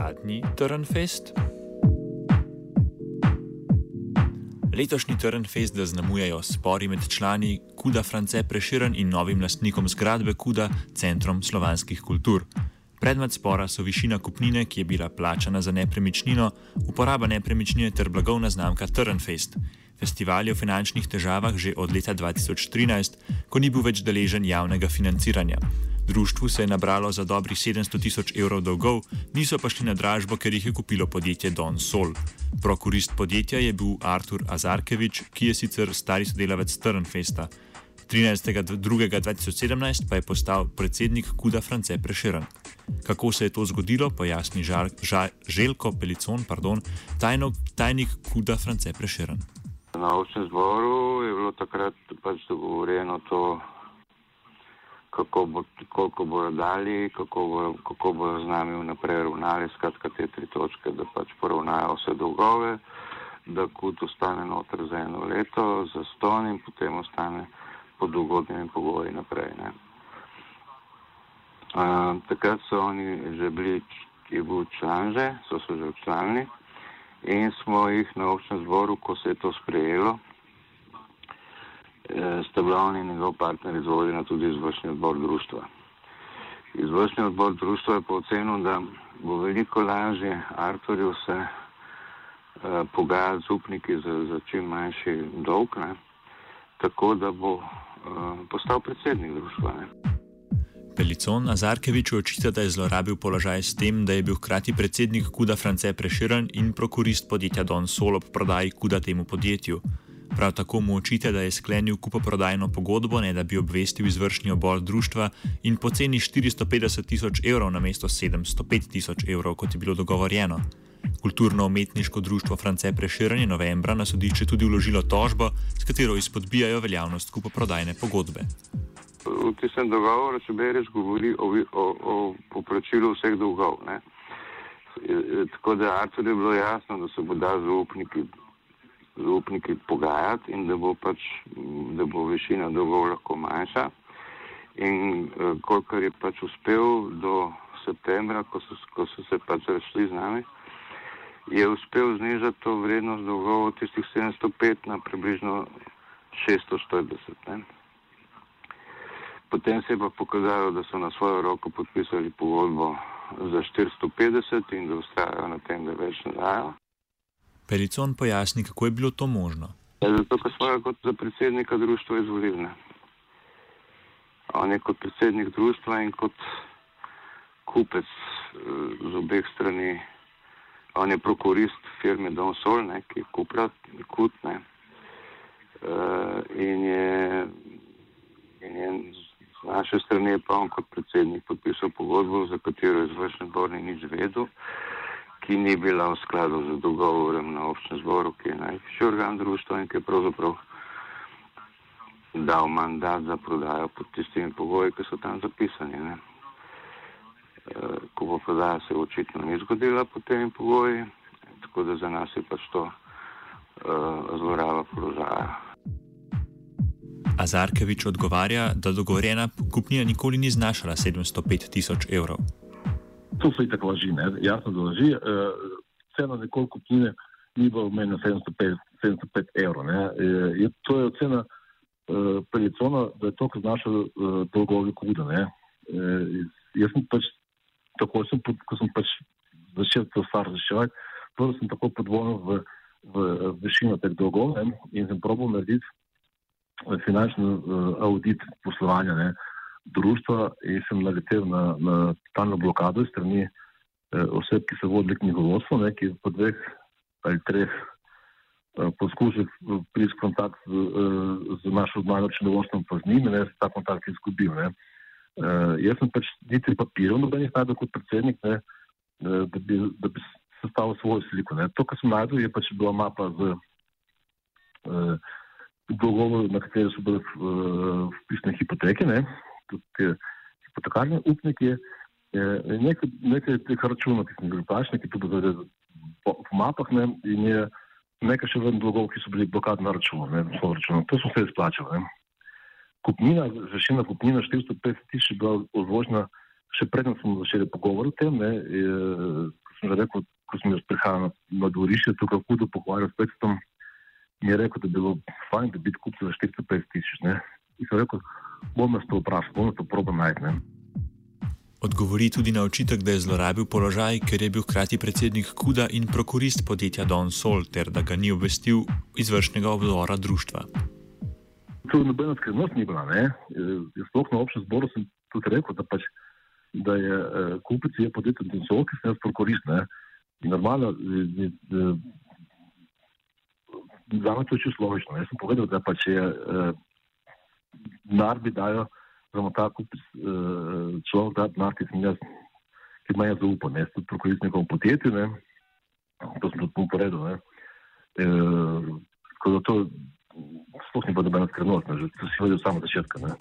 Zadnji Trnfest. Letošnji Trnfest zaznamujejo spori med člani Kuda France Preširen in novim lastnikom zgradbe Kuda, Centrom slovanskih kultur. Predmet spora so višina kupnine, ki je bila plačana za nepremičnino, uporaba nepremičnine ter blagovna znamka Trnfest. Festival je v finančnih težavah že od leta 2013, ko ni bil več deležen javnega financiranja. Društvu se je nabralo za dobrih 700 tisoč evrov dolgov, niso pa šli na dražbo, ker jih je kupilo podjetje Don Sol. Prokurist podjetja je bil Artur Azarkevič, ki je sicer stari sodelavec Trnfesta. 13.2.2017 pa je postal predsednik Kuda France Preširen. Kako se je to zgodilo, pojasni žar, žar, Željko Pelicon, pardon, tajno, tajnik Kuda France Preširen. Na občem zboru je bilo takrat pač dogovorjeno to, kako bo, koliko bodo dali, kako, bo, kako bodo z nami vnaprej ravnali, skratka te tri točke, da pač poravnajo vse dolgove, da kut ostane noter za eno leto, za ston in potem ostane pod ugodnimi pogoji naprej. Uh, takrat so oni že bili, je bil član že, so se že včlanili in smo jih na občnem zboru, ko se je to sprejelo, sta bila oni in njegov partner izvoljena tudi izvršni odbor društva. Izvršni odbor društva je pa ocenil, da bo veliko lažje Arturju se eh, pogajati z upniki za, za čim manjši dolg, ne? tako da bo eh, postal predsednik društva. Ne? Pelicon Azarkeviču očita, da je zlorabil položaj s tem, da je bil hkrati predsednik Kuda France Preširen in prokurist podjetja Don Sol ob prodaji Kuda temu podjetju. Prav tako mu očita, da je sklenil kupoprodajno pogodbo, ne da bi obvestil izvršni obor društva in poceni 450 tisoč evrov na mesto 705 tisoč evrov, kot je bilo dogovorjeno. Kulturno-umetniško društvo France Preširen je novembra na sodišče tudi vložilo tožbo, s katero izpodbijajo veljavnost kupoprodajne pogodbe v tistem dogovoru, če bereš, govori o, o, o poplačilu vseh dolgov. Ne? Tako da Artur je bilo jasno, da se bo da zaupniki, zaupniki pogajati in da bo, pač, da bo višina dolgov lahko manjša. In uh, kolikor je pač uspel do septembra, ko so, ko so se pač rešili z nami, je uspel znižati to vrednost dolgov od tistih 705 na približno 640. Potem se je pa pokazalo, da so na svojo roko podpisali pogodbo za 450 in da ustrajajo na tem, da več ne dajo. Pelicon pojasni, kako je bilo to možno. Ja, zato, ker smo ga kot za predsednika društva izvolili. On je kot predsednik društva in kot kupec eh, z obeh strani. On je prokurist firme Don Sol, ne, ki je kupila kut. Ne, uh, in je, in je Z naše strani pa on kot predsednik podpisal pogodbo, za katero izvršni odbor ni nič vedel, ki ni bila v skladu z dogovorem na občnem zboru, ki je najvišji organ društva in ki je pravzaprav dal mandat za prodajo pod tistimi pogoji, ki so tam zapisani. Ne. E, ko bo prodaja se očitno ni zgodila pod temi pogoji, tako da za nas je pač to uh, zloraba položaja. Azarkevič odgovarja, da dogovorjena kupnina nikoli ni znašala 705 tisoč evrov. To so itak laži, ne? jasno da laži. E, cena nekoli kupnine ni bila meni 705, 705 evrov. E, to je ocena e, Pelicona, da je to, kar znašalo e, dolgovi kuda. E, jaz sem pač, tako sem, ko sem pač začel to stvar reševati, prvo sem tako podvojil v, v, višino teh dolgov ne? in sem probal narediti finančni uh, audit poslovanja ne, društva in sem naletel na, na totalno blokado strani uh, oseb, ki so vodili knjigovodstvo, ne, ki po dveh ali treh uh, poskusih priti v kontakt z, uh, z našo zmajo činovodstvom, pa z njimi, ne, ta kontakt izgubil. Ne. Uh, jaz sem pač niti papirov, nobenih najdel kot predsednik, ne, uh, da bi, da bi sestavil svojo sliko. Ne. To, kar sem najdel, je pač bila mapa z uh, dolgov, na katere so bile uh, vpisane hipoteke, ne, tudi hipotekarni upniki, nekaj, nekaj teh računov, ki smo bili plačni, ki tudi zdaj po, mapah, ne, in je nekaj še vedno dolgov, ki so bili blokadni na računu, ne, na računu. To smo se izplačali. Ne. Kupnina, zašina kupnina 450 tisoč je bila odložena še predtem smo začeli pogovor o tem, ne, ko sem rekel, ko sem jaz prihajal na, na dvorišče, tukaj Kudu pohvalil s Petstom, mi je rekel, da bi bilo fajn, da bi kupil za 450 tisoč. In sem rekel, bom nas to vprašal, bom nas to probo najti. Odgovori tudi na očitek, da je zlorabil položaj, ker je bil hkrati predsednik Kuda in prokurist podjetja Don Sol, ter da ga ni obvestil izvršnega obzora društva. Je nobena skrivnost ni bila. Sploh na občem zboru sem tudi rekel, da, pač, da je eh, kupec je podjetje Don Sol, ki se jaz prokurist. Ne? In normalno, za me to je čisto logično. Jaz sem povedal, da pač je eh, narbi dajo oziroma ta kup uh, človek da denar, ki sem jaz, ki ima jaz zaupanje, jaz tudi prokurist nekom podjetju, ne, to sem tudi povedal, ne, e, tako da to sploh ni bila dobena skrivnost, že to si vedel samo začetka, ne.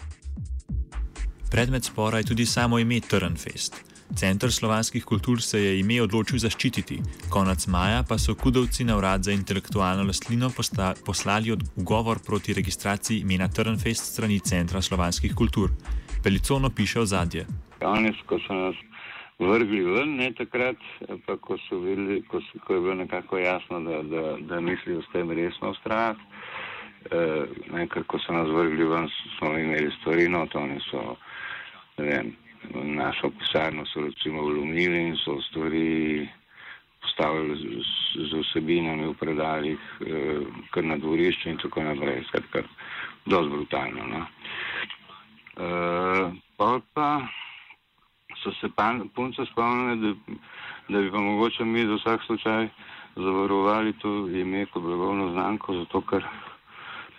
Predmet spora je tudi samo ime Trnfest. Center slovanskih kultur se je ime odločil zaščititi, konec maja pa so kudovci na urad za intelektualno lastnino poslali odgovor proti registraciji imena Trnfest strani Centra slovanskih kultur. Pelicono piše o zadje. Oni, ko so nas vrgli ven, ne takrat, pa ko, videli, ko, so, ko je bilo nekako jasno, da, da, da mislijo s tem resno ustrajati. Eh, ko so nas vrgli ven, smo imeli stvari, no to oni so, ne vem našo pisarno so recimo vlomili in so stvari postavili z, z vsebinami v predaljih, eh, kar na dvorišču in tako naprej. Skratka, dosti brutalno. No. Eh, pa pa so se punce spomnili, da, da bi pa mogoče mi za vsak slučaj zavarovali to ime kot blagovno znamko, zato ker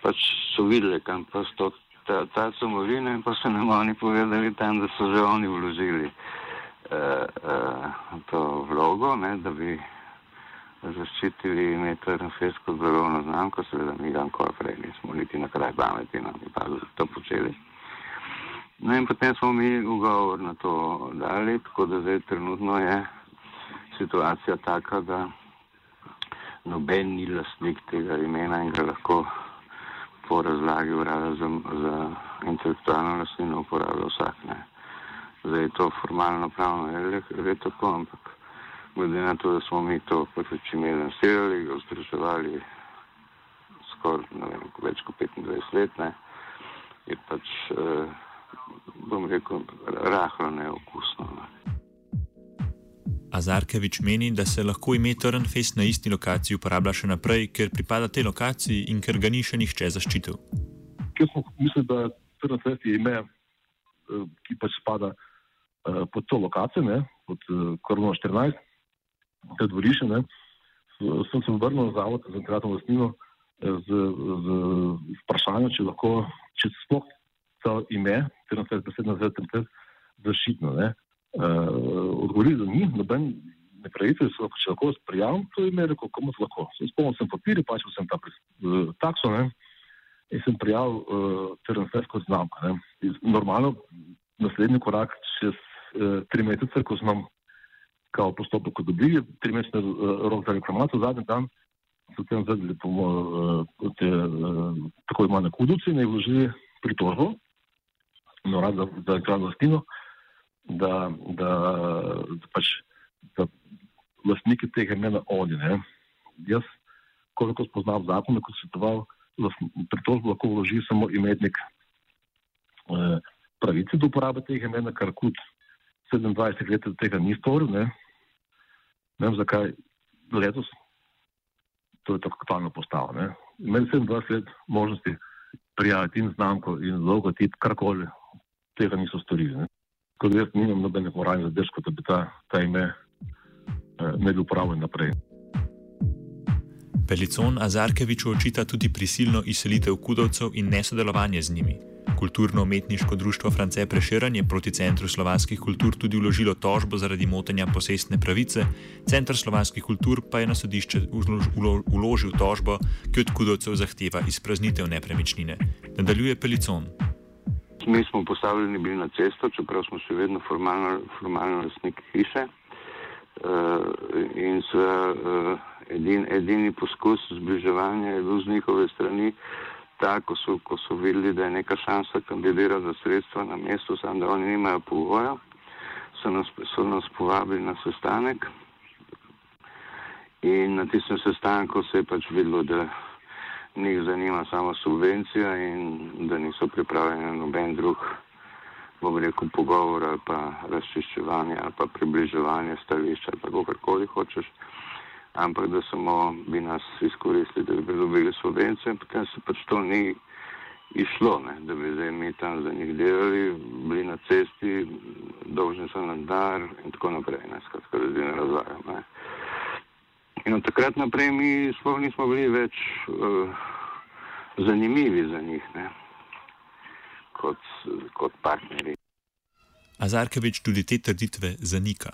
pač so videli, kam pa sto ta, ta somovina in pa so nam oni povedali tam, da so že oni vložili uh, uh, to vlogo, ne, da bi zaščitili ime Trnfest kot blagovno znamko, seveda mi dan kol prej nismo niti na kraj pameti, nam no, pa to počeli. No in potem smo mi ugovor na to dali, tako da zdaj trenutno je situacija taka, da noben ni lastnik tega imena in ga lahko po razlagi urada za, za intelektualno lastnino uporablja vsak. Ne. Zdaj je to formalno pravno, je le tako, ampak glede na to, da smo mi to pač imeli nasirali, ga ustraševali skoraj več kot 25 let, ne, je pač, eh, bom rekel, rahlo neokusno. Ne. Azarkevič meni, da se lahko ime Trnfest na isti lokaciji uporablja še naprej, ker pripada tej lokaciji in ker ga ni še nihče zaščitil. Mislim, da Trnfest je ime, eh, ki pač spada uh, pod to lokacijo, ne, pod uh, Korono 14, te dvorišče. Ne. Sem se vrnil na zavod za kratko vlastnino z, z vprašanjem, če lahko, če sploh to ime, Trnfest, besedno zdaj Trnfest, zaščitno. Ne. Uh, odgovorili, da ni noben nepravice, da se lahko, prijavim, to je rekel, komu se lahko. Spomnil sem papir, plačal sem ta uh, takso ne, in sem prijavil uh, Trnfest kot znamka. Normalno, naslednji korak, čez uh, tri mesece, ko smo kao postopek dobili, tri mesece uh, rok za reklamacijo, zadnji dan so tem zadeli po uh, te, uh, tako imane kuduci in vložili pritožbo na rad za, za ekran vlastino da, da, da pač da lastniki tega imena oni. Ne. Jaz, koliko spoznam zakon, kot svetoval, pritožbo lahko vloži samo imetnik eh, pravice do uporabe tega imena, kar kot 27 let tega ni storil. Ne. ne vem, zakaj letos to je tako totalno postalo. Imeli 27 let možnosti prijaviti in znamko in logotip, karkoli, tega niso storili. Ne kot jaz nimam nobenih moralnih zadržkov, da bi ta, ta ime eh, ne bi uporabil naprej. Pelicon Azarkeviču očita tudi prisilno izselitev kudovcev in nesodelovanje z njimi. Kulturno-umetniško društvo France Prešeren je proti Centru slovanskih kultur tudi vložilo tožbo zaradi motenja posestne pravice, Centr slovanskih kultur pa je na sodišče vložil tožbo, ki od kudovcev zahteva izpraznitev nepremičnine. Nadaljuje Pelicon. Mi smo postavljeni bili na cesto, čeprav smo še vedno formalno, formalno lastniki hiše. Uh, in z, uh, edin, edini poskus zbliževanja je bil z njihove strani ta, ko so, ko so videli, da je neka šansa kandidirati za sredstva na mestu, samo da oni nimajo pogoja. so nas, so nas povabili na sestanek. In na tistem sestanku se je pač videlo, da njih zanima samo subvencija in da niso pripravljeni na noben drug, bom rekel, pogovor ali pa razčiščevanje ali pa približevanje stališča ali pa karkoli hočeš, ampak da samo bi nas izkoristili, da bi dobili subvencije, potem se pač to ni išlo, ne? da bi zdaj mi tam za njih delali, bili na cesti, dolžni so na dar in tako naprej, ne, skratka, da zdaj ne razvajam. Ne? In od takrat naprej mi sploh nismo bili več uh, zanimivi za njih, ne? kot, kot partnerji. Azarkevič tudi te trditve zanika.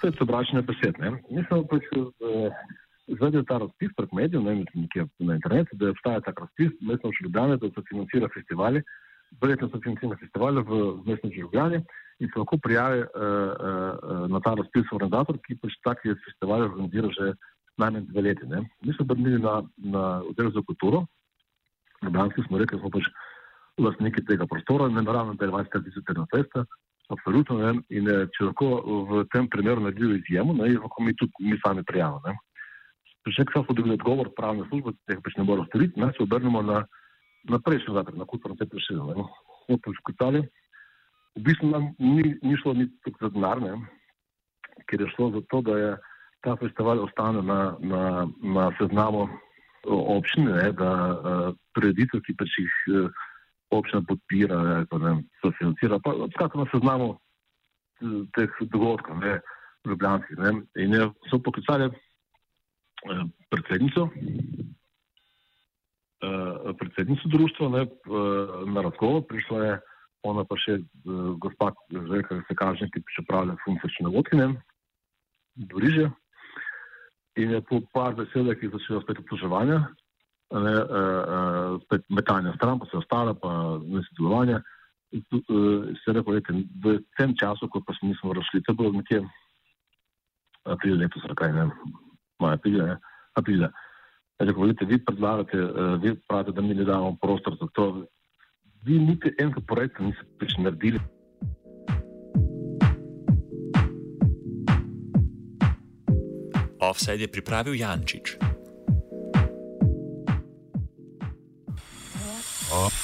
To je sobračne besede. Mislim, da je izvedel ta razpis prek medijev, ne vem, nekje na internetu, da obstaja tak razpis, mestno v Ljubljani, da se financira festivali, verjetno se financira festivali v mestnem Ljubljani in se lahko prijavi uh, uh, na ta razpis organizator, ki pač taki festivali organizira že najmanj dve leti. Ne. Mi smo brnili na, na oddelek za kulturo, Ljubljanski smo rekli, da smo pač lastniki tega prostora, ne naravno, da je 20 tisoč na festa, absolutno ne. In če lahko v tem primeru naredijo izjemo, ne, lahko mi tudi mi sami prijavimo. Če kaj smo dobili odgovor pravne službe, da teh pač ne bodo storiti, naj se obrnemo na, na prejšnji zadek, na kulturno te prišli. Smo poskutali. V bistvu nam ni, ni šlo ni tako za denar, ne? ker je šlo za to, da je ta festival ostane na, na, na seznamu občine, ne? da uh, prireditev, ki pač jih uh, občina podpira, ne, ne, so financira, pa skratka na seznamu teh dogodkov, ne, ljubljanskih. Ne? In je, so poklicali Eh, predsednico, eh, predsednico društva ne, eh, na razgovor, prišla je ona pa še gospa, ki se kaže, ki pripravlja funkcijo činovodkine, Doriže. In je po par besedah, ki začela spet obtoževanja, ne, spet metanja stran, pa se ostala, pa nesodelovanje. Se rekel, v tem času, ko pa smo razšli, to je bilo nekje april letos, kaj ne maja aprila. aprila. Rekel, vidite, vi predlagate, vi pravite, da mi ne damo prostor za to. Vi niti enega projekta niste več naredili. Offside je pripravil Jančič. Offside.